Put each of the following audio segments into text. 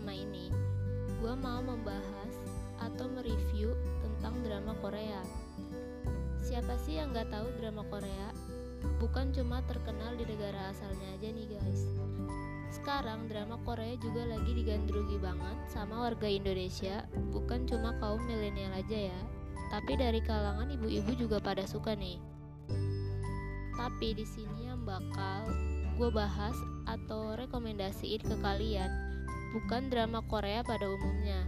pertama ini, gue mau membahas atau mereview tentang drama Korea. Siapa sih yang gak tahu drama Korea? Bukan cuma terkenal di negara asalnya aja nih guys. Sekarang drama Korea juga lagi digandrungi banget sama warga Indonesia, bukan cuma kaum milenial aja ya, tapi dari kalangan ibu-ibu juga pada suka nih. Tapi di sini yang bakal gue bahas atau rekomendasiin ke kalian bukan drama Korea pada umumnya.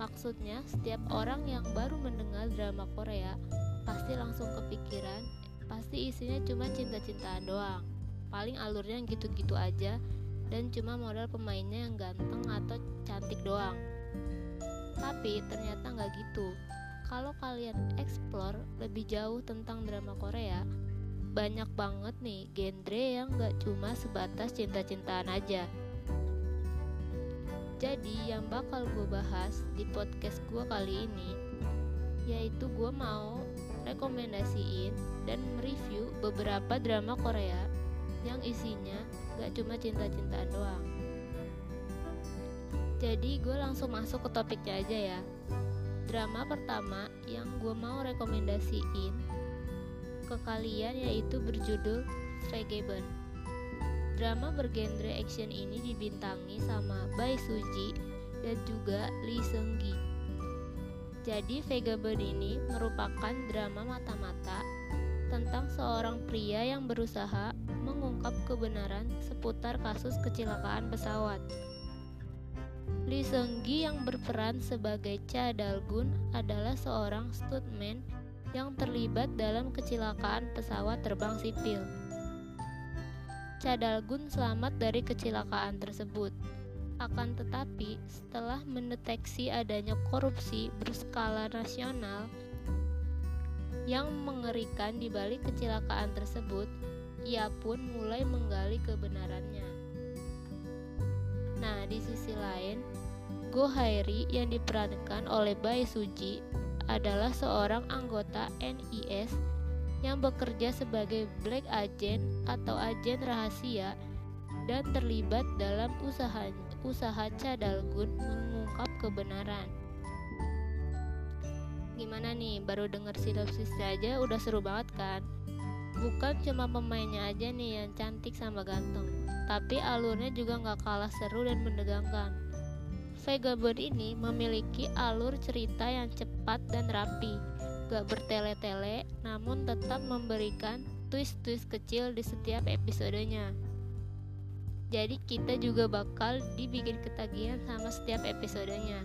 Maksudnya, setiap orang yang baru mendengar drama Korea pasti langsung kepikiran, pasti isinya cuma cinta-cintaan doang. Paling alurnya gitu-gitu aja dan cuma modal pemainnya yang ganteng atau cantik doang. Tapi ternyata nggak gitu. Kalau kalian explore lebih jauh tentang drama Korea banyak banget nih genre yang gak cuma sebatas cinta-cintaan aja jadi yang bakal gue bahas di podcast gue kali ini yaitu gue mau rekomendasiin dan mereview beberapa drama Korea yang isinya gak cuma cinta-cintaan doang. Jadi gue langsung masuk ke topiknya aja ya. Drama pertama yang gue mau rekomendasiin ke kalian yaitu berjudul Vagabond. Drama bergenre action ini dibintangi sama Bae Suji dan juga Lee Seung Gi. Jadi Vagabond ini merupakan drama mata-mata tentang seorang pria yang berusaha mengungkap kebenaran seputar kasus kecelakaan pesawat. Lee Seung Gi yang berperan sebagai Cha Dalgun adalah seorang stuntman yang terlibat dalam kecelakaan pesawat terbang sipil. Cha Dalgun selamat dari kecelakaan tersebut. Akan tetapi, setelah mendeteksi adanya korupsi berskala nasional yang mengerikan di balik kecelakaan tersebut, ia pun mulai menggali kebenarannya. Nah, di sisi lain, Go Hairi yang diperankan oleh Bae Suji adalah seorang anggota NIS yang bekerja sebagai black agent atau agen rahasia dan terlibat dalam usaha usaha Cadalgun mengungkap kebenaran. Gimana nih, baru denger sinopsisnya aja udah seru banget kan? Bukan cuma pemainnya aja nih yang cantik sama ganteng, tapi alurnya juga nggak kalah seru dan menegangkan. Vagabond ini memiliki alur cerita yang cepat dan rapi, gak bertele-tele, namun tetap memberikan twist-twist kecil di setiap episodenya. Jadi kita juga bakal dibikin ketagihan sama setiap episodenya.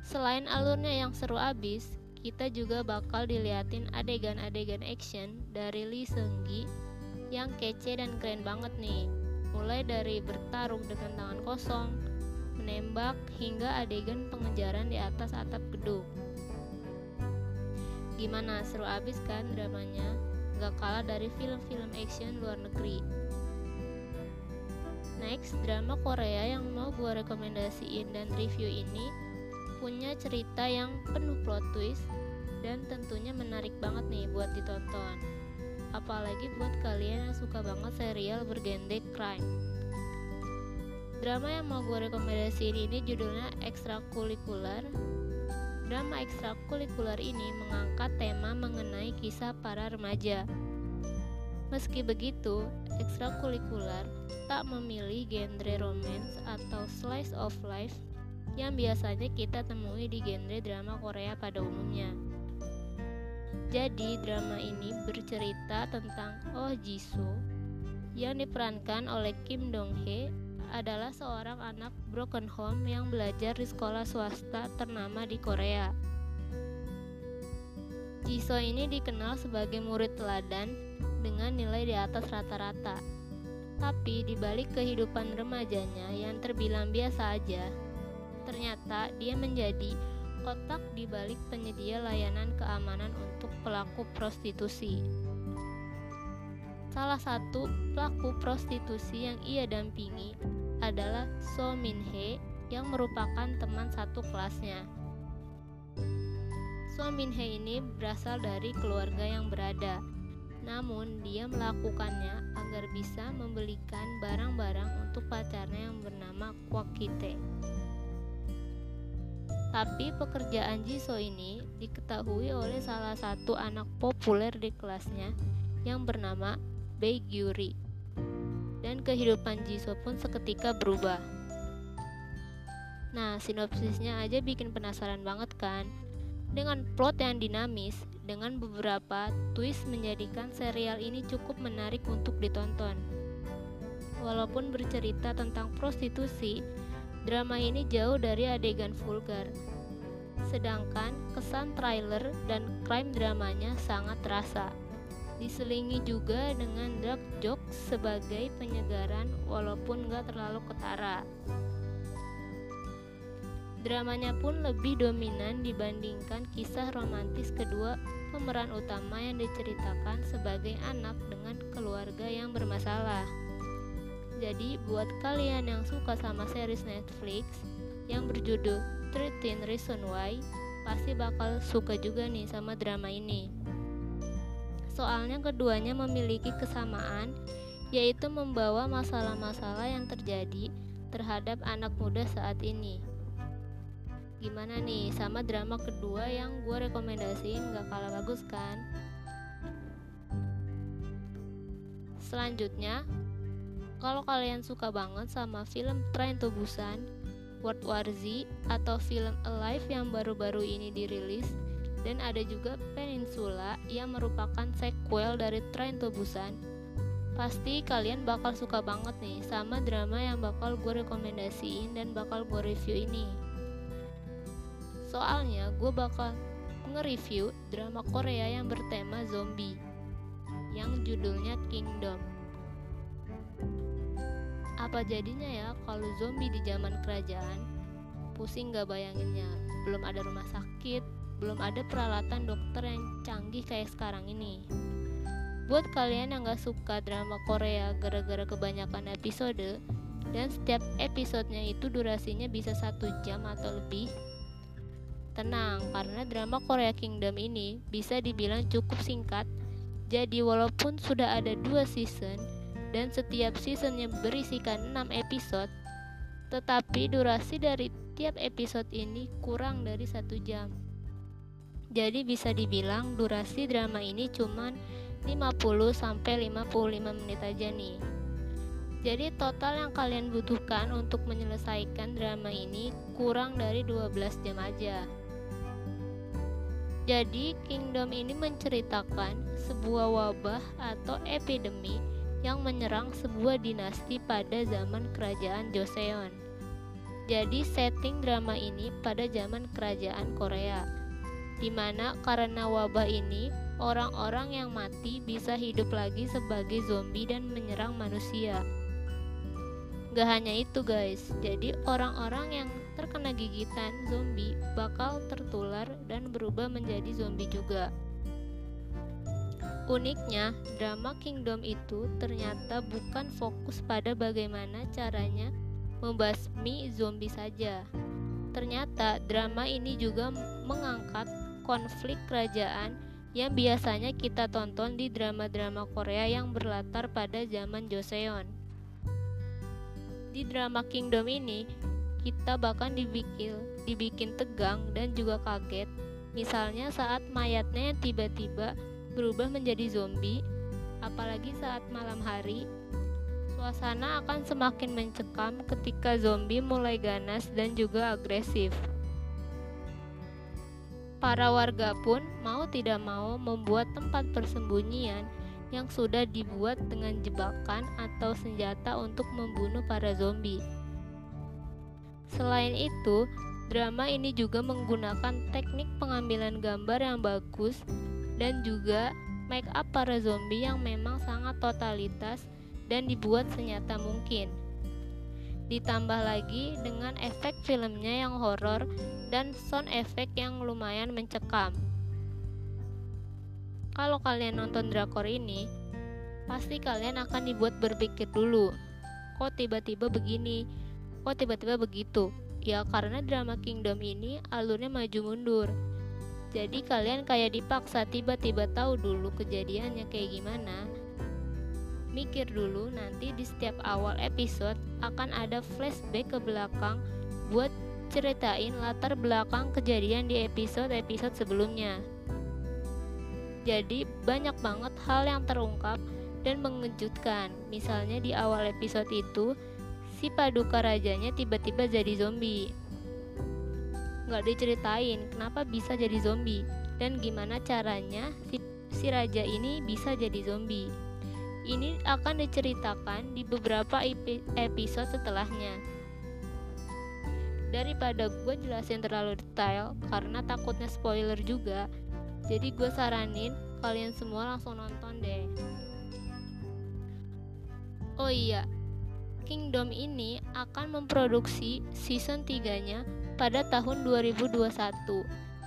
Selain alurnya yang seru abis, kita juga bakal diliatin adegan-adegan action dari Lee Seung Gi yang kece dan keren banget nih. Mulai dari bertarung dengan tangan kosong, menembak, hingga adegan pengejaran di atas atap gedung. Gimana, seru abis kan dramanya? Gak kalah dari film-film action luar negeri. Next, drama Korea yang mau gue rekomendasiin dan review ini punya cerita yang penuh plot twist dan tentunya menarik banget nih buat ditonton. Apalagi buat kalian yang suka banget serial bergenre crime. Drama yang mau gue rekomendasiin ini judulnya Ekstrakurikuler. Drama ekstrakurikuler ini mengangkat tema mengenai kisah para remaja. Meski begitu, ekstrakurikuler tak memilih genre romance atau slice of life yang biasanya kita temui di genre drama Korea pada umumnya. Jadi, drama ini bercerita tentang Oh Jisoo yang diperankan oleh Kim Dong Hye adalah seorang anak broken home yang belajar di sekolah swasta ternama di Korea. Jisoo ini dikenal sebagai murid teladan dengan nilai di atas rata-rata. Tapi di balik kehidupan remajanya yang terbilang biasa aja, Ternyata dia menjadi otak di balik penyedia layanan keamanan untuk pelaku prostitusi. Salah satu pelaku prostitusi yang ia dampingi adalah So Min Hye yang merupakan teman satu kelasnya. So Min Hye ini berasal dari keluarga yang berada, namun dia melakukannya agar bisa membelikan barang-barang untuk pacarnya yang bernama Kwakite. Tapi pekerjaan Jisoo ini diketahui oleh salah satu anak populer di kelasnya yang bernama Bae Gyuri. Dan kehidupan Jisoo pun seketika berubah. Nah, sinopsisnya aja bikin penasaran banget kan? Dengan plot yang dinamis, dengan beberapa twist menjadikan serial ini cukup menarik untuk ditonton. Walaupun bercerita tentang prostitusi, drama ini jauh dari adegan vulgar. Sedangkan kesan trailer dan crime dramanya sangat terasa. Diselingi juga dengan dark jokes sebagai penyegaran walaupun gak terlalu ketara. Dramanya pun lebih dominan dibandingkan kisah romantis kedua pemeran utama yang diceritakan sebagai anak dengan keluarga yang bermasalah. Jadi buat kalian yang suka sama series Netflix yang berjudul 13 Reason Why, pasti bakal suka juga nih sama drama ini. Soalnya keduanya memiliki kesamaan, yaitu membawa masalah-masalah yang terjadi terhadap anak muda saat ini. Gimana nih sama drama kedua yang gue rekomendasiin gak kalah bagus kan? Selanjutnya kalau kalian suka banget sama film Train to Busan World War Z atau film Alive yang baru-baru ini dirilis dan ada juga Peninsula yang merupakan sequel dari Train to Busan pasti kalian bakal suka banget nih sama drama yang bakal gue rekomendasiin dan bakal gue review ini Soalnya gue bakal nge-review drama Korea yang bertema zombie yang judulnya Kingdom. Apa jadinya ya kalau zombie di zaman kerajaan? Pusing gak bayanginnya. Belum ada rumah sakit, belum ada peralatan dokter yang canggih kayak sekarang ini. Buat kalian yang gak suka drama Korea gara-gara kebanyakan episode, dan setiap episodenya itu durasinya bisa satu jam atau lebih, Tenang, karena drama Korea Kingdom ini bisa dibilang cukup singkat. Jadi walaupun sudah ada dua season dan setiap seasonnya berisikan 6 episode, tetapi durasi dari tiap episode ini kurang dari satu jam. Jadi bisa dibilang durasi drama ini cuma 50 sampai 55 menit aja nih. Jadi total yang kalian butuhkan untuk menyelesaikan drama ini kurang dari 12 jam aja. Jadi, Kingdom ini menceritakan sebuah wabah atau epidemi yang menyerang sebuah dinasti pada zaman kerajaan Joseon. Jadi, setting drama ini pada zaman kerajaan Korea, di mana karena wabah ini orang-orang yang mati bisa hidup lagi sebagai zombie dan menyerang manusia. Gak hanya itu, guys, jadi orang-orang yang terkena gigitan zombie bakal tertular dan berubah menjadi zombie juga. Uniknya, drama Kingdom itu ternyata bukan fokus pada bagaimana caranya membasmi zombie saja. Ternyata drama ini juga mengangkat konflik kerajaan yang biasanya kita tonton di drama-drama Korea yang berlatar pada zaman Joseon. Di drama Kingdom ini, kita bahkan dibikin dibikin tegang dan juga kaget. Misalnya saat mayatnya tiba-tiba berubah menjadi zombie, apalagi saat malam hari, suasana akan semakin mencekam ketika zombie mulai ganas dan juga agresif. Para warga pun mau tidak mau membuat tempat persembunyian yang sudah dibuat dengan jebakan atau senjata untuk membunuh para zombie. Selain itu, drama ini juga menggunakan teknik pengambilan gambar yang bagus dan juga make up para zombie yang memang sangat totalitas dan dibuat senyata mungkin. Ditambah lagi dengan efek filmnya yang horor dan sound effect yang lumayan mencekam. Kalau kalian nonton drakor ini, pasti kalian akan dibuat berpikir dulu, kok tiba-tiba begini, kok tiba-tiba begitu? Ya karena drama Kingdom ini alurnya maju mundur. Jadi kalian kayak dipaksa tiba-tiba tahu dulu kejadiannya kayak gimana. mikir dulu nanti di setiap awal episode akan ada flashback ke belakang buat ceritain latar belakang kejadian di episode-episode sebelumnya. Jadi banyak banget hal yang terungkap dan mengejutkan. Misalnya di awal episode itu, si paduka rajanya tiba-tiba jadi zombie. Gak diceritain kenapa bisa jadi zombie dan gimana caranya si, si raja ini bisa jadi zombie. Ini akan diceritakan di beberapa episode setelahnya daripada gue jelasin terlalu detail karena takutnya spoiler juga jadi gue saranin kalian semua langsung nonton deh. Oh iya Kingdom ini akan memproduksi season 3 nya pada tahun 2021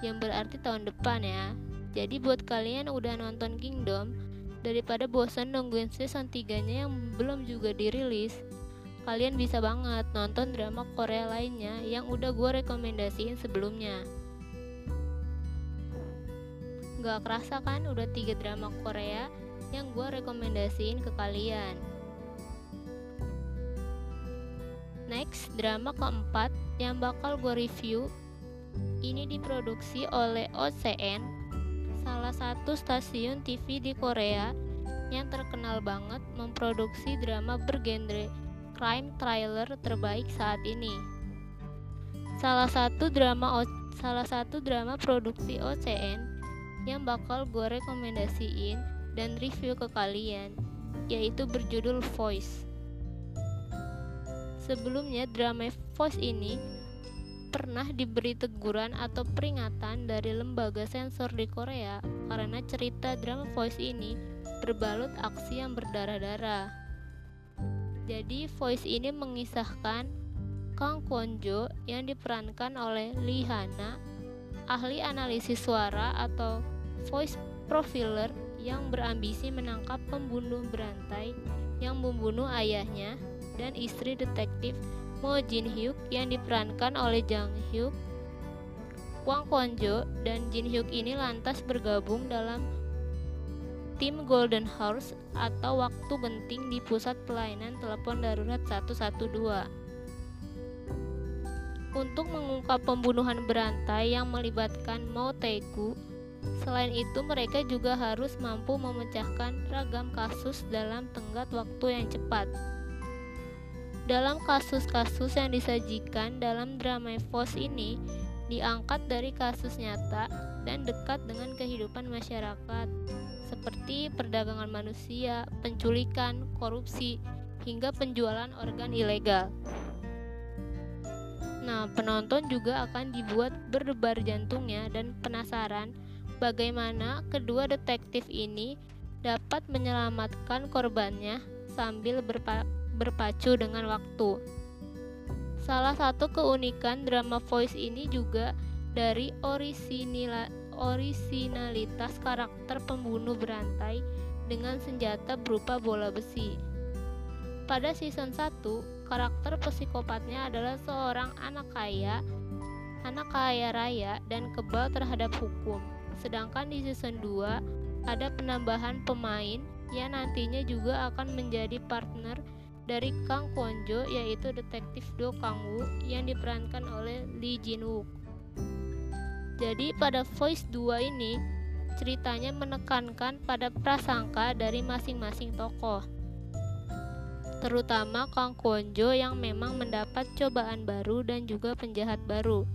yang berarti tahun depan ya. Jadi buat kalian udah nonton Kingdom daripada bosan nungguin season 3 nya yang belum juga dirilis kalian bisa banget nonton drama Korea lainnya yang udah gue rekomendasiin sebelumnya. Gak kerasa kan udah tiga drama Korea yang gue rekomendasiin ke kalian. Next, drama keempat yang bakal gue review ini diproduksi oleh OCN, salah satu stasiun TV di Korea yang terkenal banget memproduksi drama bergenre crime trailer terbaik saat ini. Salah satu drama o salah satu drama produksi OCN yang bakal gue rekomendasiin dan review ke kalian yaitu berjudul Voice. Sebelumnya drama Voice ini pernah diberi teguran atau peringatan dari lembaga sensor di Korea karena cerita drama Voice ini berbalut aksi yang berdarah-darah. Jadi voice ini mengisahkan Kang Kwonjo yang diperankan oleh Lee Hana, ahli analisis suara atau voice profiler yang berambisi menangkap pembunuh berantai yang membunuh ayahnya dan istri detektif Mo Jin Hyuk yang diperankan oleh Jang Hyuk. Kwang Kwonjo dan Jin Hyuk ini lantas bergabung dalam tim Golden Horse atau waktu genting di pusat pelayanan telepon darurat 112 untuk mengungkap pembunuhan berantai yang melibatkan Mao Tegu. Selain itu, mereka juga harus mampu memecahkan ragam kasus dalam tenggat waktu yang cepat. Dalam kasus-kasus yang disajikan dalam drama Force ini, diangkat dari kasus nyata dan dekat dengan kehidupan masyarakat seperti perdagangan manusia, penculikan, korupsi, hingga penjualan organ ilegal. Nah, penonton juga akan dibuat berdebar jantungnya dan penasaran bagaimana kedua detektif ini dapat menyelamatkan korbannya sambil berpa berpacu dengan waktu. Salah satu keunikan drama Voice ini juga dari orisinila orisinalitas karakter pembunuh berantai dengan senjata berupa bola besi. Pada season 1, karakter psikopatnya adalah seorang anak kaya, anak kaya raya dan kebal terhadap hukum. Sedangkan di season 2 ada penambahan pemain yang nantinya juga akan menjadi partner dari Kang Kwonjo yaitu detektif Do Kang Woo yang diperankan oleh Lee Jin Wook. Jadi pada voice 2 ini ceritanya menekankan pada prasangka dari masing-masing tokoh. Terutama Kang Kwonjo yang memang mendapat cobaan baru dan juga penjahat baru.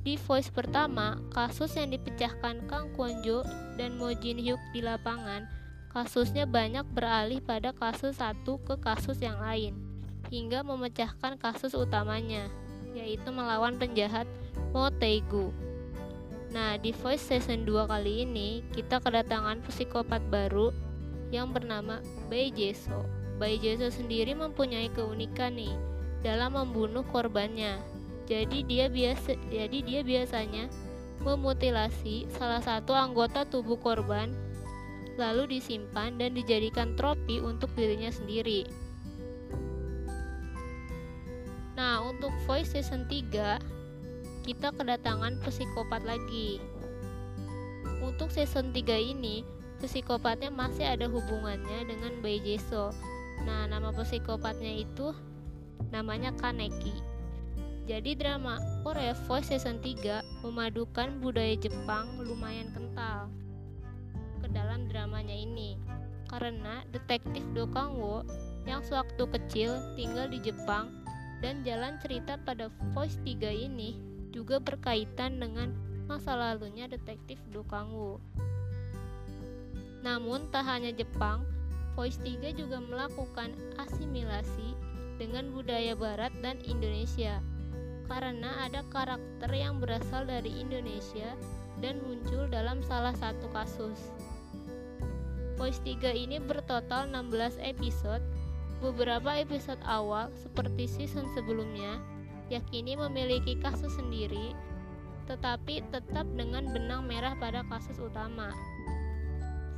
Di voice pertama, kasus yang dipecahkan Kang Kwonjo dan Mo Jin Hyuk di lapangan, kasusnya banyak beralih pada kasus satu ke kasus yang lain, hingga memecahkan kasus utamanya, yaitu melawan penjahat Motegu. Nah, di Voice Season 2 kali ini, kita kedatangan psikopat baru yang bernama Bai Jeso. Bai Jeso sendiri mempunyai keunikan nih dalam membunuh korbannya. Jadi dia biasa jadi dia biasanya memutilasi salah satu anggota tubuh korban lalu disimpan dan dijadikan trofi untuk dirinya sendiri. Nah, untuk Voice Season 3 kita kedatangan psikopat lagi. Untuk season 3 ini, psikopatnya masih ada hubungannya dengan Bae Jeso. Nah, nama psikopatnya itu namanya Kaneki. Jadi drama Korea Voice Season 3 memadukan budaya Jepang lumayan kental ke dalam dramanya ini. Karena detektif Do Kang-woo yang sewaktu kecil tinggal di Jepang dan jalan cerita pada Voice 3 ini juga berkaitan dengan masa lalunya detektif Do Kang-woo. Namun tak hanya Jepang, Voice 3 juga melakukan asimilasi dengan budaya barat dan Indonesia karena ada karakter yang berasal dari Indonesia dan muncul dalam salah satu kasus. Voice 3 ini bertotal 16 episode. Beberapa episode awal seperti season sebelumnya yakini memiliki kasus sendiri tetapi tetap dengan benang merah pada kasus utama.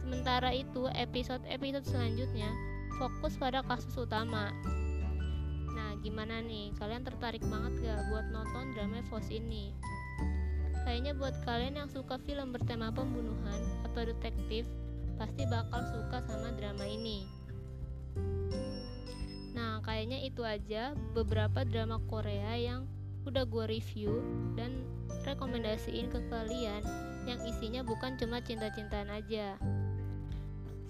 Sementara itu, episode-episode selanjutnya fokus pada kasus utama. Nah, gimana nih? Kalian tertarik banget gak buat nonton drama Voice ini? Kayaknya buat kalian yang suka film bertema pembunuhan atau detektif, pasti bakal suka sama drama ini. Nah, kayaknya itu aja beberapa drama Korea yang udah gue review dan rekomendasiin ke kalian yang isinya bukan cuma cinta-cintaan aja.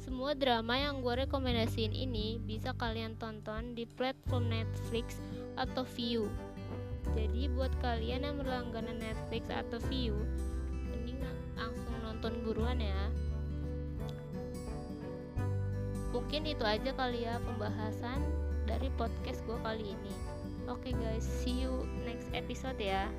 Semua drama yang gue rekomendasiin ini bisa kalian tonton di platform Netflix atau View. Jadi buat kalian yang berlangganan Netflix atau View, mending langsung nonton buruan ya. Mungkin itu aja kali ya pembahasan dari podcast gue kali ini. Oke okay guys, see you next episode ya.